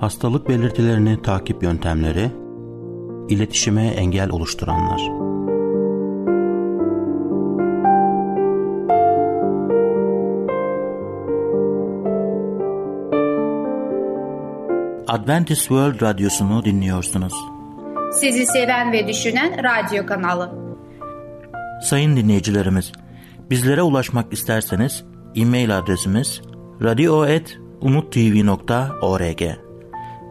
hastalık belirtilerini takip yöntemleri, iletişime engel oluşturanlar. Adventist World Radyosu'nu dinliyorsunuz. Sizi seven ve düşünen radyo kanalı. Sayın dinleyicilerimiz, bizlere ulaşmak isterseniz e-mail adresimiz radio.umutv.org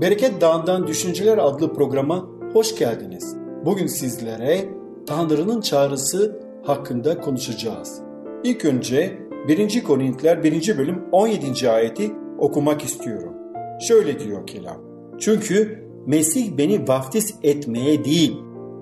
Bereket Dağı'ndan Düşünceler adlı programa hoş geldiniz. Bugün sizlere Tanrı'nın çağrısı hakkında konuşacağız. İlk önce 1. Korintiler 1. bölüm 17. ayeti okumak istiyorum. Şöyle diyor kelam. Çünkü Mesih beni vaftiz etmeye değil,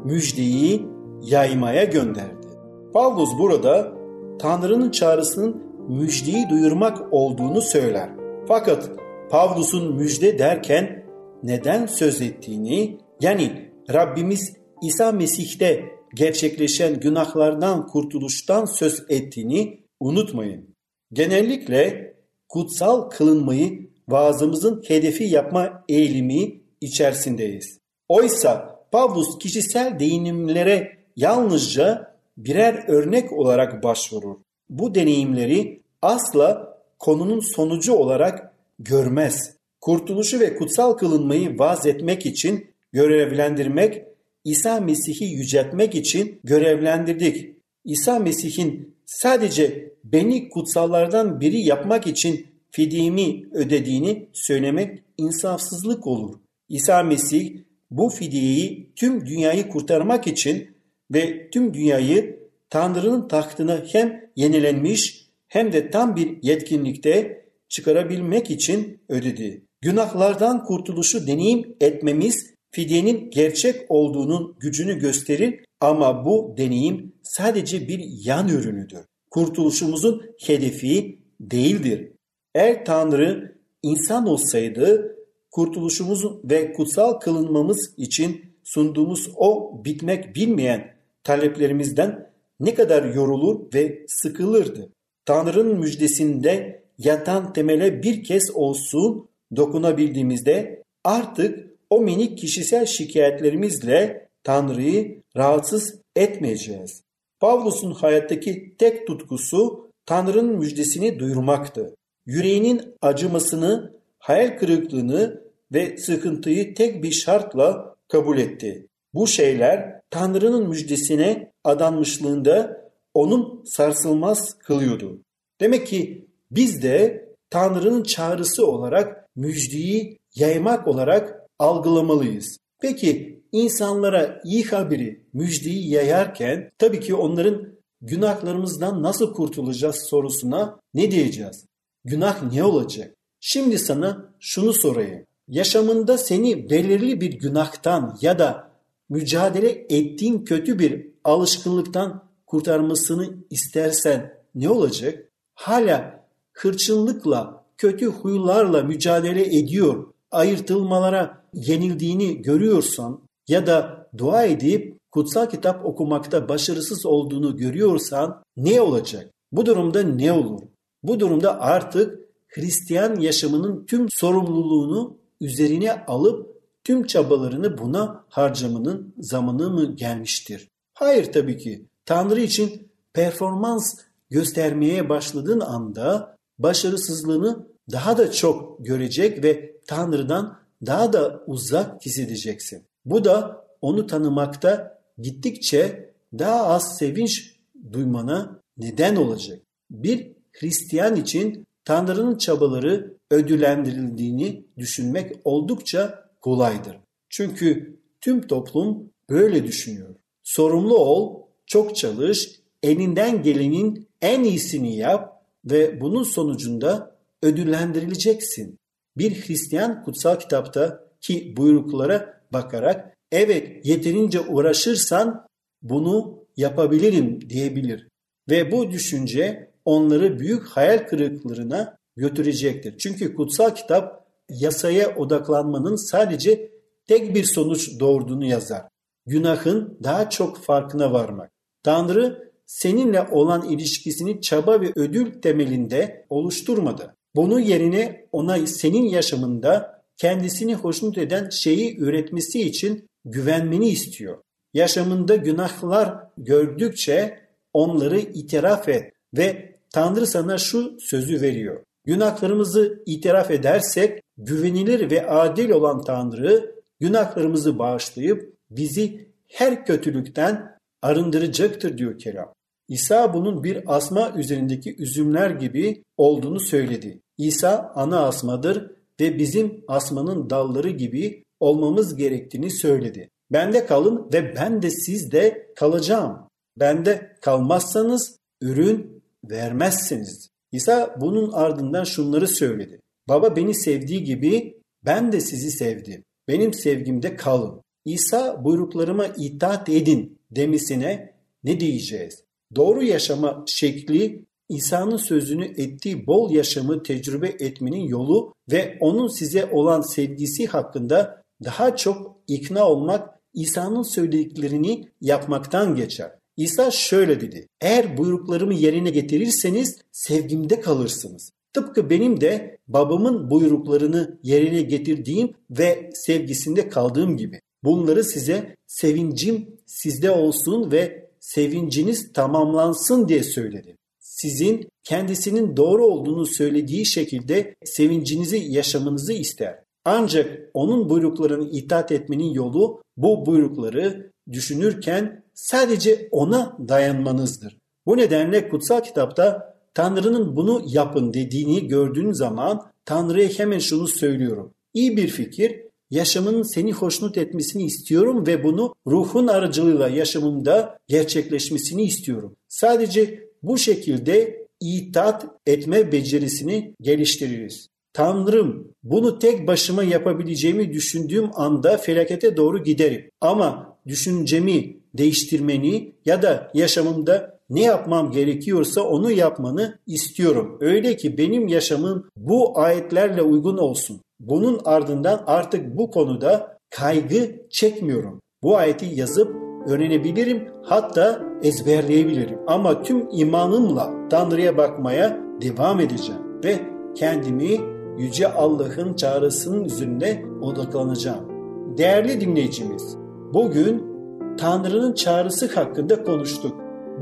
müjdeyi yaymaya gönderdi. Pavlus burada Tanrı'nın çağrısının müjdeyi duyurmak olduğunu söyler. Fakat Pavlus'un müjde derken neden söz ettiğini yani Rabbimiz İsa Mesih'te gerçekleşen günahlardan kurtuluştan söz ettiğini unutmayın. Genellikle kutsal kılınmayı vaazımızın hedefi yapma eğilimi içerisindeyiz. Oysa Pavlus kişisel değinimlere yalnızca birer örnek olarak başvurur. Bu deneyimleri asla konunun sonucu olarak görmez. Kurtuluşu ve kutsal kılınmayı vaaz etmek için görevlendirmek, İsa Mesih'i yüceltmek için görevlendirdik. İsa Mesih'in sadece beni kutsallardan biri yapmak için fidyemi ödediğini söylemek insafsızlık olur. İsa Mesih bu fidyeyi tüm dünyayı kurtarmak için ve tüm dünyayı Tanrı'nın tahtına hem yenilenmiş hem de tam bir yetkinlikte çıkarabilmek için ödedi. Günahlardan kurtuluşu deneyim etmemiz fidyenin gerçek olduğunun gücünü gösterir ama bu deneyim sadece bir yan ürünüdür. Kurtuluşumuzun hedefi değildir. Eğer Tanrı insan olsaydı kurtuluşumuz ve kutsal kılınmamız için sunduğumuz o bitmek bilmeyen taleplerimizden ne kadar yorulur ve sıkılırdı. Tanrı'nın müjdesinde yatan temele bir kez olsun dokunabildiğimizde artık o minik kişisel şikayetlerimizle Tanrı'yı rahatsız etmeyeceğiz. Pavlus'un hayattaki tek tutkusu Tanrı'nın müjdesini duyurmaktı. Yüreğinin acımasını, hayal kırıklığını ve sıkıntıyı tek bir şartla kabul etti. Bu şeyler Tanrı'nın müjdesine adanmışlığında onun sarsılmaz kılıyordu. Demek ki biz de Tanrı'nın çağrısı olarak müjdeyi yaymak olarak algılamalıyız. Peki insanlara iyi haberi, müjdeyi yayarken tabii ki onların günahlarımızdan nasıl kurtulacağız sorusuna ne diyeceğiz? Günah ne olacak? Şimdi sana şunu sorayım. Yaşamında seni belirli bir günahtan ya da mücadele ettiğin kötü bir alışkanlıktan kurtarmasını istersen ne olacak? Hala hırçınlıkla, kötü huylarla mücadele ediyor, ayırtılmalara yenildiğini görüyorsan ya da dua edip kutsal kitap okumakta başarısız olduğunu görüyorsan ne olacak? Bu durumda ne olur? Bu durumda artık Hristiyan yaşamının tüm sorumluluğunu üzerine alıp tüm çabalarını buna harcamanın zamanı mı gelmiştir? Hayır tabii ki. Tanrı için performans göstermeye başladığın anda başarısızlığını daha da çok görecek ve Tanrı'dan daha da uzak hissedeceksin. Bu da onu tanımakta gittikçe daha az sevinç duymana neden olacak. Bir Hristiyan için Tanrı'nın çabaları ödüllendirildiğini düşünmek oldukça kolaydır. Çünkü tüm toplum böyle düşünüyor. Sorumlu ol, çok çalış, elinden gelenin en iyisini yap ve bunun sonucunda ödüllendirileceksin. Bir Hristiyan kutsal kitapta ki buyruklara bakarak evet yeterince uğraşırsan bunu yapabilirim diyebilir. Ve bu düşünce onları büyük hayal kırıklarına götürecektir. Çünkü kutsal kitap yasaya odaklanmanın sadece tek bir sonuç doğurduğunu yazar. Günahın daha çok farkına varmak. Tanrı seninle olan ilişkisini çaba ve ödül temelinde oluşturmadı. Bunun yerine ona senin yaşamında kendisini hoşnut eden şeyi üretmesi için güvenmeni istiyor. Yaşamında günahlar gördükçe onları itiraf et ve Tanrı sana şu sözü veriyor. Günahlarımızı itiraf edersek güvenilir ve adil olan Tanrı günahlarımızı bağışlayıp bizi her kötülükten arındıracaktır diyor kelam. İsa bunun bir asma üzerindeki üzümler gibi olduğunu söyledi. İsa ana asmadır ve bizim asmanın dalları gibi olmamız gerektiğini söyledi. Bende kalın ve ben de sizde kalacağım. Bende kalmazsanız ürün vermezsiniz. İsa bunun ardından şunları söyledi. Baba beni sevdiği gibi ben de sizi sevdim. Benim sevgimde kalın. İsa buyruklarıma itaat edin demisine ne diyeceğiz? Doğru yaşama şekli İsa'nın sözünü ettiği bol yaşamı tecrübe etmenin yolu ve onun size olan sevgisi hakkında daha çok ikna olmak İsa'nın söylediklerini yapmaktan geçer. İsa şöyle dedi. Eğer buyruklarımı yerine getirirseniz sevgimde kalırsınız. Tıpkı benim de babamın buyruklarını yerine getirdiğim ve sevgisinde kaldığım gibi. Bunları size sevincim sizde olsun ve sevinciniz tamamlansın diye söyledi. Sizin kendisinin doğru olduğunu söylediği şekilde sevincinizi yaşamanızı ister. Ancak onun buyruklarını itaat etmenin yolu bu buyrukları düşünürken sadece ona dayanmanızdır. Bu nedenle kutsal kitapta Tanrı'nın bunu yapın dediğini gördüğün zaman Tanrı'ya hemen şunu söylüyorum. İyi bir fikir, yaşamının seni hoşnut etmesini istiyorum ve bunu ruhun aracılığıyla yaşamımda gerçekleşmesini istiyorum. Sadece bu şekilde itaat etme becerisini geliştiririz. Tanrım bunu tek başıma yapabileceğimi düşündüğüm anda felakete doğru giderim. Ama düşüncemi değiştirmeni ya da yaşamımda ne yapmam gerekiyorsa onu yapmanı istiyorum. Öyle ki benim yaşamım bu ayetlerle uygun olsun. Bunun ardından artık bu konuda kaygı çekmiyorum. Bu ayeti yazıp öğrenebilirim hatta ezberleyebilirim. Ama tüm imanımla Tanrı'ya bakmaya devam edeceğim ve kendimi Yüce Allah'ın çağrısının üzerine odaklanacağım. Değerli dinleyicimiz, bugün Tanrı'nın çağrısı hakkında konuştuk.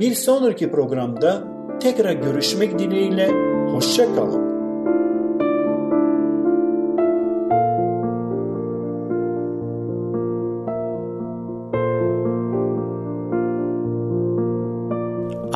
Bir sonraki programda tekrar görüşmek dileğiyle hoşça kalın.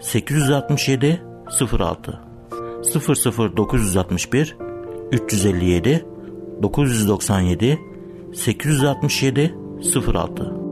867 06 00961 357 997 867 06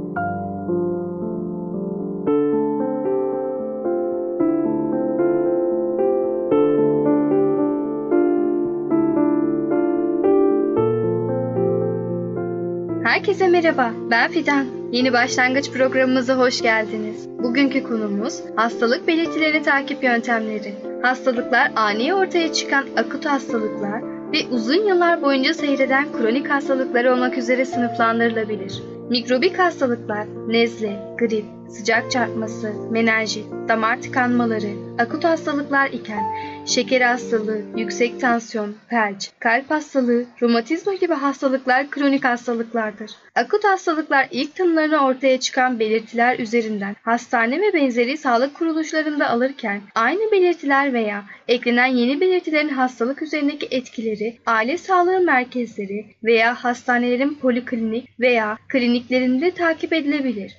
Herkese merhaba, ben Fidan. Yeni başlangıç programımıza hoş geldiniz. Bugünkü konumuz hastalık belirtileri takip yöntemleri. Hastalıklar ani ortaya çıkan akut hastalıklar ve uzun yıllar boyunca seyreden kronik hastalıklar olmak üzere sınıflandırılabilir. Mikrobik hastalıklar, nezle, grip, sıcak çarpması, menenjit, damar tıkanmaları, akut hastalıklar iken şeker hastalığı, yüksek tansiyon, felç, kalp hastalığı, romatizma gibi hastalıklar kronik hastalıklardır. Akut hastalıklar ilk tanılarını ortaya çıkan belirtiler üzerinden hastane ve benzeri sağlık kuruluşlarında alırken aynı belirtiler veya eklenen yeni belirtilerin hastalık üzerindeki etkileri aile sağlığı merkezleri veya hastanelerin poliklinik veya kliniklerinde takip edilebilir.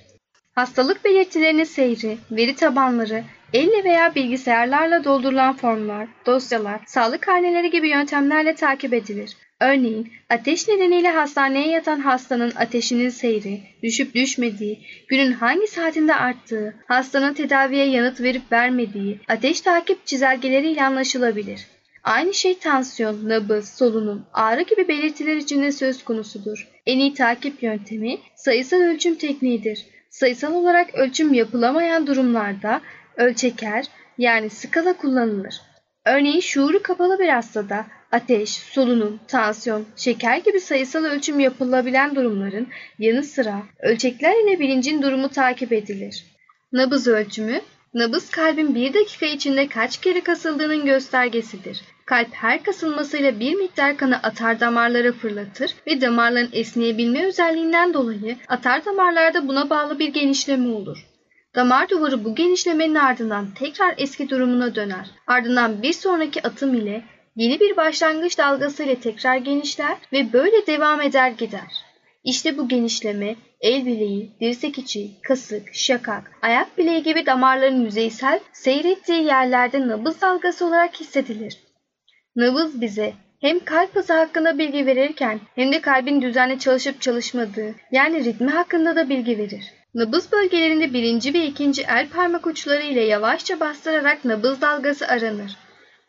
Hastalık belirtilerinin seyri, veri tabanları, elle veya bilgisayarlarla doldurulan formlar, dosyalar, sağlık karneleri gibi yöntemlerle takip edilir. Örneğin ateş nedeniyle hastaneye yatan hastanın ateşinin seyri, düşüp düşmediği, günün hangi saatinde arttığı, hastanın tedaviye yanıt verip vermediği, ateş takip çizelgeleriyle anlaşılabilir. Aynı şey tansiyon, nabız, solunum, ağrı gibi belirtiler için de söz konusudur. En iyi takip yöntemi sayısal ölçüm tekniğidir. Sayısal olarak ölçüm yapılamayan durumlarda ölçeker yani skala kullanılır. Örneğin şuuru kapalı bir hastada ateş, solunum, tansiyon, şeker gibi sayısal ölçüm yapılabilen durumların yanı sıra ölçekler ile bilincin durumu takip edilir. Nabız ölçümü, nabız kalbin bir dakika içinde kaç kere kasıldığının göstergesidir. Kalp her kasılmasıyla bir miktar kanı atar damarlara fırlatır ve damarların esneyebilme özelliğinden dolayı atar damarlarda buna bağlı bir genişleme olur. Damar duvarı bu genişlemenin ardından tekrar eski durumuna döner. Ardından bir sonraki atım ile yeni bir başlangıç dalgası ile tekrar genişler ve böyle devam eder gider. İşte bu genişleme el bileği, dirsek içi, kasık, şakak, ayak bileği gibi damarların yüzeysel seyrettiği yerlerde nabız dalgası olarak hissedilir. Nabız bize hem kalp hızı hakkında bilgi verirken hem de kalbin düzenli çalışıp çalışmadığı yani ritmi hakkında da bilgi verir. Nabız bölgelerinde birinci ve ikinci el parmak uçları ile yavaşça bastırarak nabız dalgası aranır.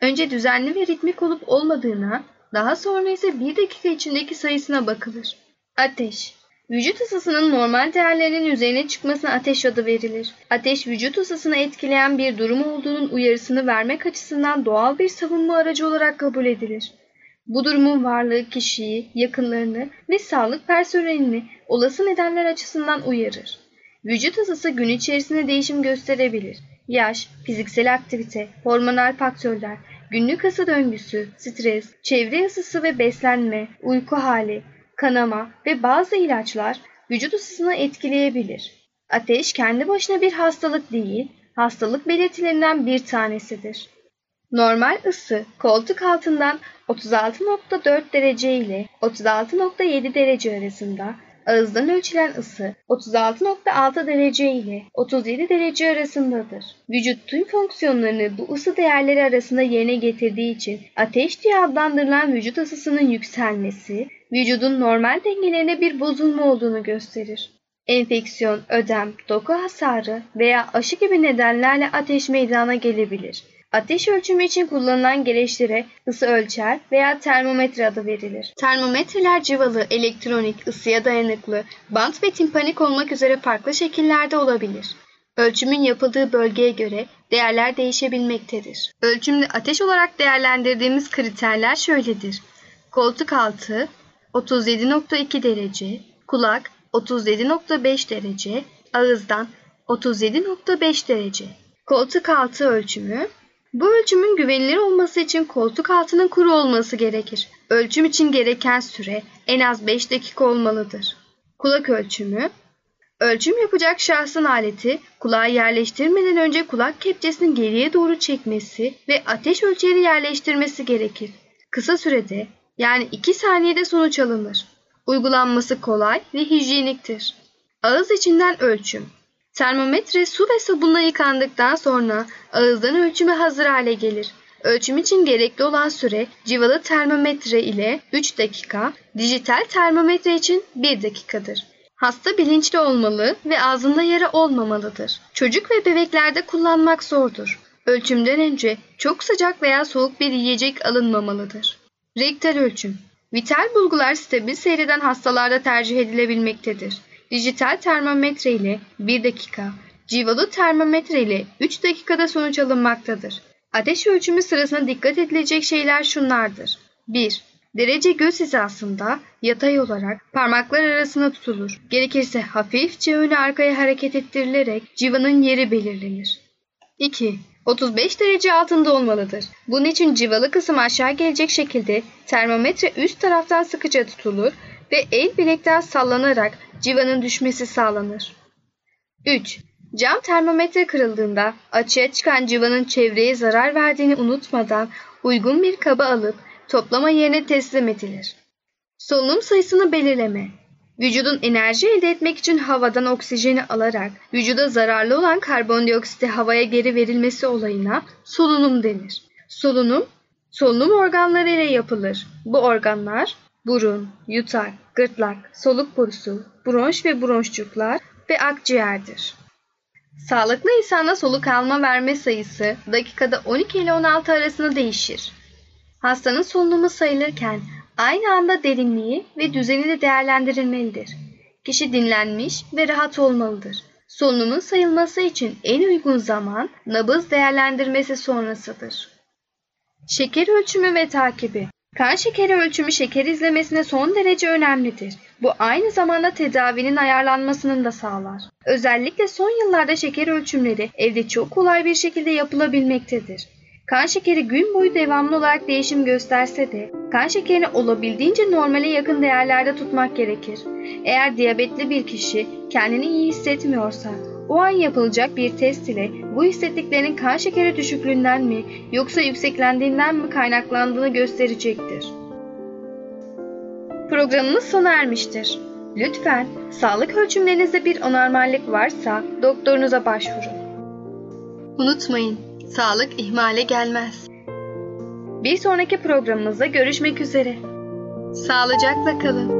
Önce düzenli ve ritmik olup olmadığına, daha sonra ise bir dakika içindeki sayısına bakılır. Ateş Vücut ısısının normal değerlerinin üzerine çıkmasına ateş adı verilir. Ateş vücut ısısını etkileyen bir durum olduğunun uyarısını vermek açısından doğal bir savunma aracı olarak kabul edilir. Bu durumun varlığı kişiyi, yakınlarını ve sağlık personelini olası nedenler açısından uyarır. Vücut ısısı gün içerisinde değişim gösterebilir. Yaş, fiziksel aktivite, hormonal faktörler, günlük ısı döngüsü, stres, çevre ısısı ve beslenme, uyku hali, kanama ve bazı ilaçlar vücut ısısını etkileyebilir. Ateş kendi başına bir hastalık değil, hastalık belirtilerinden bir tanesidir. Normal ısı koltuk altından 36.4 derece ile 36.7 derece arasında, ağızdan ölçülen ısı 36.6 derece ile 37 derece arasındadır. Vücut tüm fonksiyonlarını bu ısı değerleri arasında yerine getirdiği için ateş diye adlandırılan vücut ısısının yükselmesi, vücudun normal dengelerine bir bozulma olduğunu gösterir. Enfeksiyon, ödem, doku hasarı veya aşı gibi nedenlerle ateş meydana gelebilir. Ateş ölçümü için kullanılan gereçlere ısı ölçer veya termometre adı verilir. Termometreler civalı, elektronik, ısıya dayanıklı, bant ve timpanik olmak üzere farklı şekillerde olabilir. Ölçümün yapıldığı bölgeye göre değerler değişebilmektedir. Ölçümde ateş olarak değerlendirdiğimiz kriterler şöyledir. Koltuk altı 37.2 derece, kulak 37.5 derece, ağızdan 37.5 derece. Koltuk altı ölçümü bu ölçümün güvenilir olması için koltuk altının kuru olması gerekir. Ölçüm için gereken süre en az 5 dakika olmalıdır. Kulak ölçümü Ölçüm yapacak şahsın aleti kulağa yerleştirmeden önce kulak kepçesini geriye doğru çekmesi ve ateş ölçeri yerleştirmesi gerekir. Kısa sürede yani 2 saniyede sonuç alınır. Uygulanması kolay ve hijyeniktir. Ağız içinden ölçüm Termometre su ve sabunla yıkandıktan sonra ağızdan ölçüme hazır hale gelir. Ölçüm için gerekli olan süre civalı termometre ile 3 dakika, dijital termometre için 1 dakikadır. Hasta bilinçli olmalı ve ağzında yara olmamalıdır. Çocuk ve bebeklerde kullanmak zordur. Ölçümden önce çok sıcak veya soğuk bir yiyecek alınmamalıdır. Rektal ölçüm Vital bulgular stabil seyreden hastalarda tercih edilebilmektedir. Dijital termometre ile 1 dakika, civalı termometre ile 3 dakikada sonuç alınmaktadır. Ateş ölçümü sırasında dikkat edilecek şeyler şunlardır. 1. Derece göz hizasında yatay olarak parmaklar arasında tutulur. Gerekirse hafifçe öne arkaya hareket ettirilerek civanın yeri belirlenir. 2. 35 derece altında olmalıdır. Bunun için civalı kısım aşağı gelecek şekilde termometre üst taraftan sıkıca tutulur ve el bilekten sallanarak civanın düşmesi sağlanır. 3. Cam termometre kırıldığında açığa çıkan civanın çevreye zarar verdiğini unutmadan uygun bir kaba alıp toplama yerine teslim edilir. Solunum sayısını belirleme. Vücudun enerji elde etmek için havadan oksijeni alarak vücuda zararlı olan karbondioksiti havaya geri verilmesi olayına solunum denir. Solunum, solunum organları ile yapılır. Bu organlar burun, yutak, gırtlak, soluk borusu, bronş ve bronşçuklar ve akciğerdir. Sağlıklı insanda soluk alma verme sayısı dakikada 12 ile 16 arasında değişir. Hastanın solunumu sayılırken aynı anda derinliği ve düzeni de değerlendirilmelidir. Kişi dinlenmiş ve rahat olmalıdır. Solunumun sayılması için en uygun zaman nabız değerlendirmesi sonrasıdır. Şeker ölçümü ve takibi Kan şekeri ölçümü şeker izlemesine son derece önemlidir. Bu aynı zamanda tedavinin ayarlanmasını da sağlar. Özellikle son yıllarda şeker ölçümleri evde çok kolay bir şekilde yapılabilmektedir. Kan şekeri gün boyu devamlı olarak değişim gösterse de kan şekerini olabildiğince normale yakın değerlerde tutmak gerekir. Eğer diyabetli bir kişi kendini iyi hissetmiyorsa o an yapılacak bir test ile bu hissettiklerinin kan şekeri düşüklüğünden mi yoksa yükseklendiğinden mi kaynaklandığını gösterecektir. Programımız sona ermiştir. Lütfen sağlık ölçümlerinizde bir anormallik varsa doktorunuza başvurun. Unutmayın, sağlık ihmale gelmez. Bir sonraki programımızda görüşmek üzere. Sağlıcakla kalın.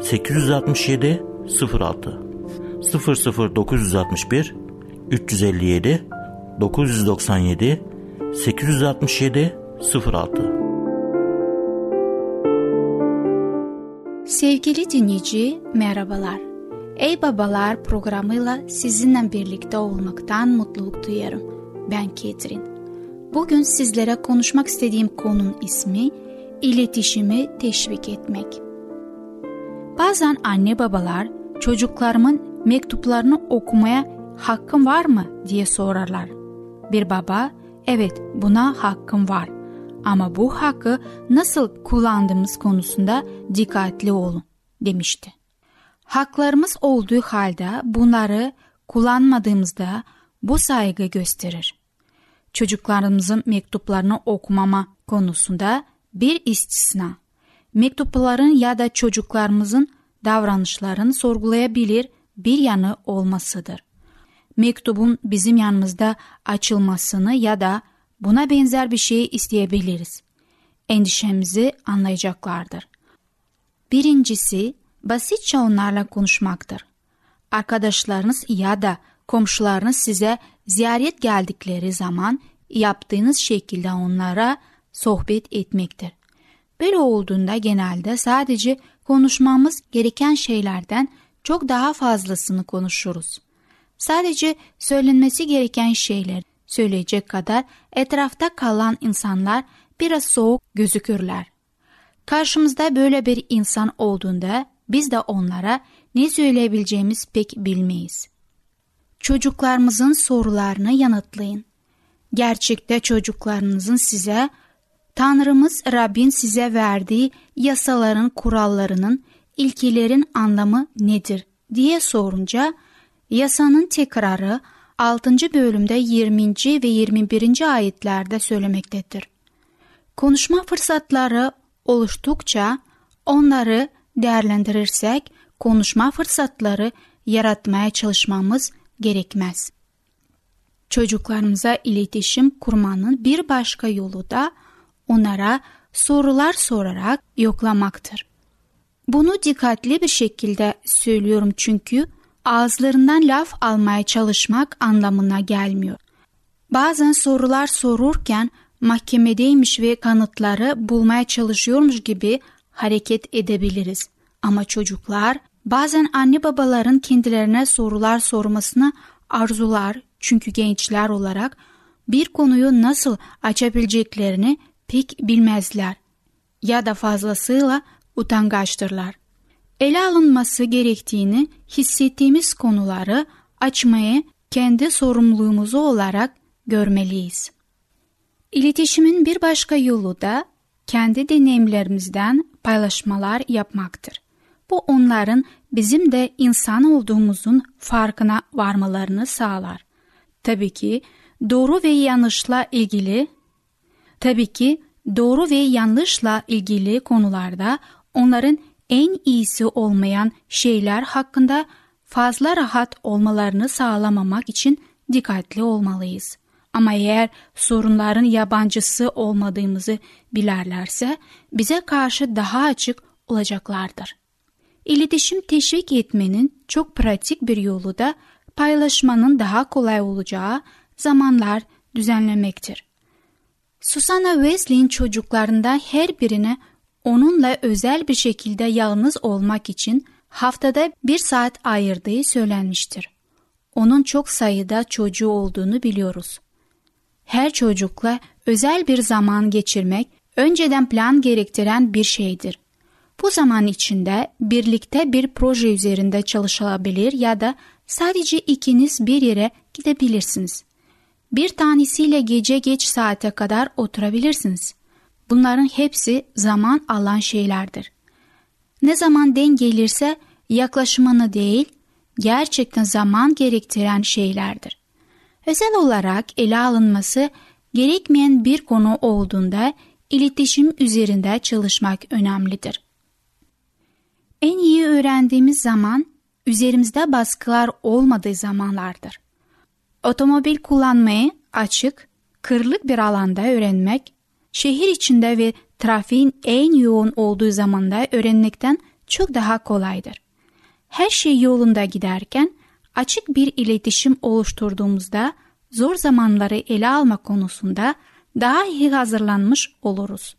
867 06 00961 357 997 867 06 Sevgili dinleyici merhabalar. Ey Babalar programıyla sizinle birlikte olmaktan mutluluk duyarım. Ben Ketrin. Bugün sizlere konuşmak istediğim konunun ismi iletişimi teşvik etmek. Bazen anne babalar çocuklarımın mektuplarını okumaya hakkım var mı diye sorarlar. Bir baba evet buna hakkım var ama bu hakkı nasıl kullandığımız konusunda dikkatli olun demişti. Haklarımız olduğu halde bunları kullanmadığımızda bu saygı gösterir. Çocuklarımızın mektuplarını okumama konusunda bir istisna mektupların ya da çocuklarımızın davranışlarını sorgulayabilir bir yanı olmasıdır. Mektubun bizim yanımızda açılmasını ya da buna benzer bir şey isteyebiliriz. Endişemizi anlayacaklardır. Birincisi basitçe onlarla konuşmaktır. Arkadaşlarınız ya da komşularınız size ziyaret geldikleri zaman yaptığınız şekilde onlara sohbet etmektir. Böyle olduğunda genelde sadece konuşmamız gereken şeylerden çok daha fazlasını konuşuruz. Sadece söylenmesi gereken şeyler söyleyecek kadar etrafta kalan insanlar biraz soğuk gözükürler. Karşımızda böyle bir insan olduğunda biz de onlara ne söyleyebileceğimiz pek bilmeyiz. Çocuklarımızın sorularını yanıtlayın. Gerçekte çocuklarınızın size Tanrımız Rabbin size verdiği yasaların kurallarının ilkilerin anlamı nedir diye sorunca yasanın tekrarı 6. bölümde 20. ve 21. ayetlerde söylemektedir. Konuşma fırsatları oluştukça onları değerlendirirsek konuşma fırsatları yaratmaya çalışmamız gerekmez. Çocuklarımıza iletişim kurmanın bir başka yolu da onlara sorular sorarak yoklamaktır. Bunu dikkatli bir şekilde söylüyorum çünkü ağızlarından laf almaya çalışmak anlamına gelmiyor. Bazen sorular sorurken mahkemedeymiş ve kanıtları bulmaya çalışıyormuş gibi hareket edebiliriz. Ama çocuklar bazen anne babaların kendilerine sorular sormasını arzular çünkü gençler olarak bir konuyu nasıl açabileceklerini pek bilmezler ya da fazlasıyla utangaçtırlar. Ele alınması gerektiğini hissettiğimiz konuları açmayı kendi sorumluluğumuzu olarak görmeliyiz. İletişimin bir başka yolu da kendi deneyimlerimizden paylaşmalar yapmaktır. Bu onların bizim de insan olduğumuzun farkına varmalarını sağlar. Tabii ki doğru ve yanlışla ilgili tabii ki doğru ve yanlışla ilgili konularda onların en iyisi olmayan şeyler hakkında fazla rahat olmalarını sağlamamak için dikkatli olmalıyız. Ama eğer sorunların yabancısı olmadığımızı bilerlerse bize karşı daha açık olacaklardır. İletişim teşvik etmenin çok pratik bir yolu da paylaşmanın daha kolay olacağı zamanlar düzenlemektir. Susanna Wesley'in çocuklarında her birine onunla özel bir şekilde yalnız olmak için haftada bir saat ayırdığı söylenmiştir. Onun çok sayıda çocuğu olduğunu biliyoruz. Her çocukla özel bir zaman geçirmek önceden plan gerektiren bir şeydir. Bu zaman içinde birlikte bir proje üzerinde çalışılabilir ya da sadece ikiniz bir yere gidebilirsiniz. Bir tanesiyle gece geç saate kadar oturabilirsiniz. Bunların hepsi zaman alan şeylerdir. Ne zaman denk gelirse yaklaşımını değil, gerçekten zaman gerektiren şeylerdir. Özel olarak ele alınması gerekmeyen bir konu olduğunda iletişim üzerinde çalışmak önemlidir. En iyi öğrendiğimiz zaman üzerimizde baskılar olmadığı zamanlardır. Otomobil kullanmayı açık, kırlık bir alanda öğrenmek, şehir içinde ve trafiğin en yoğun olduğu zamanda öğrenmekten çok daha kolaydır. Her şey yolunda giderken açık bir iletişim oluşturduğumuzda zor zamanları ele alma konusunda daha iyi hazırlanmış oluruz.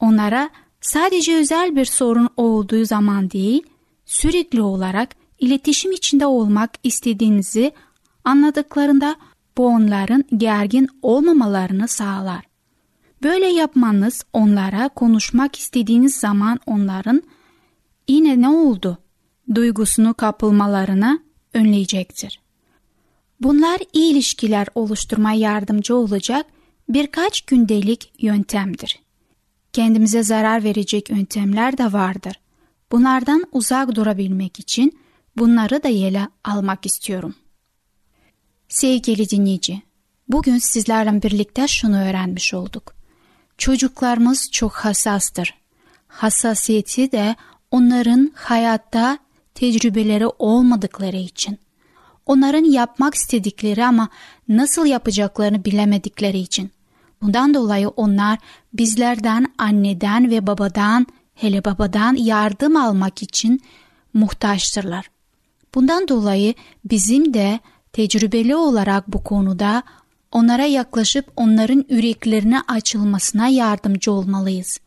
Onlara sadece özel bir sorun olduğu zaman değil, sürekli olarak iletişim içinde olmak istediğinizi anladıklarında bu onların gergin olmamalarını sağlar. Böyle yapmanız onlara konuşmak istediğiniz zaman onların yine ne oldu duygusunu kapılmalarına önleyecektir. Bunlar iyi ilişkiler oluşturmaya yardımcı olacak birkaç gündelik yöntemdir. Kendimize zarar verecek yöntemler de vardır. Bunlardan uzak durabilmek için bunları da yele almak istiyorum. Sevgili dinleyici, bugün sizlerle birlikte şunu öğrenmiş olduk. Çocuklarımız çok hassastır. Hassasiyeti de onların hayatta tecrübeleri olmadıkları için. Onların yapmak istedikleri ama nasıl yapacaklarını bilemedikleri için. Bundan dolayı onlar bizlerden, anneden ve babadan, hele babadan yardım almak için muhtaçtırlar. Bundan dolayı bizim de tecrübeli olarak bu konuda onlara yaklaşıp onların yüreklerine açılmasına yardımcı olmalıyız.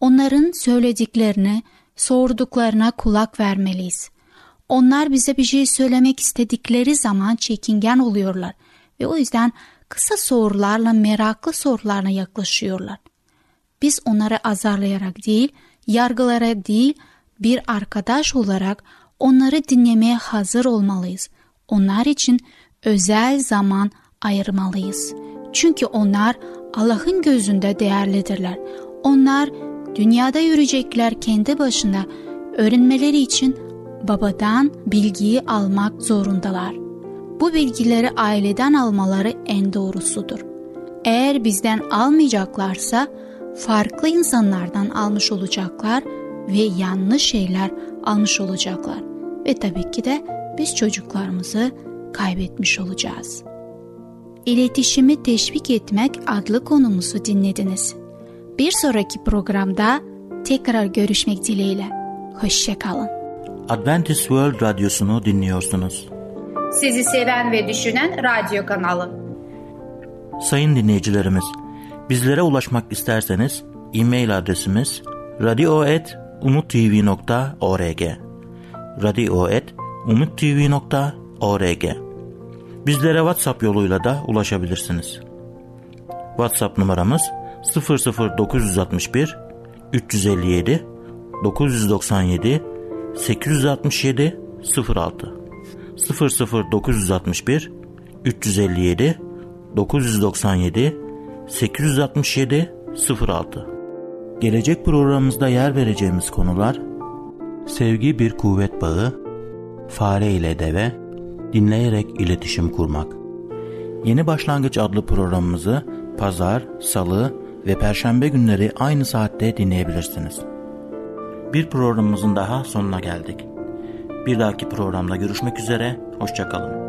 Onların söylediklerini, sorduklarına kulak vermeliyiz. Onlar bize bir şey söylemek istedikleri zaman çekingen oluyorlar ve o yüzden kısa sorularla meraklı sorularına yaklaşıyorlar. Biz onları azarlayarak değil, yargılara değil, bir arkadaş olarak onları dinlemeye hazır olmalıyız. Onlar için özel zaman ayırmalıyız. Çünkü onlar Allah'ın gözünde değerlidirler. Onlar dünyada yürüyecekler kendi başına öğrenmeleri için babadan bilgiyi almak zorundalar. Bu bilgileri aileden almaları en doğrusudur. Eğer bizden almayacaklarsa farklı insanlardan almış olacaklar ve yanlış şeyler almış olacaklar. Ve tabii ki de biz çocuklarımızı kaybetmiş olacağız. İletişimi teşvik etmek adlı konumuzu dinlediniz. Bir sonraki programda tekrar görüşmek dileğiyle. Hoşçakalın. Adventist World Radyosu'nu dinliyorsunuz. Sizi seven ve düşünen radyo kanalı. Sayın dinleyicilerimiz, bizlere ulaşmak isterseniz e-mail adresimiz radio.umutv.org radio.umutv.org Bizlere WhatsApp yoluyla da ulaşabilirsiniz. WhatsApp numaramız 00961 357 997 867 06 00961 357 997 867 06 Gelecek programımızda yer vereceğimiz konular Sevgi bir kuvvet bağı Fare ile deve Dinleyerek iletişim kurmak Yeni Başlangıç adlı programımızı pazar, salı ve perşembe günleri aynı saatte dinleyebilirsiniz. Bir programımızın daha sonuna geldik. Bir dahaki programda görüşmek üzere, hoşçakalın.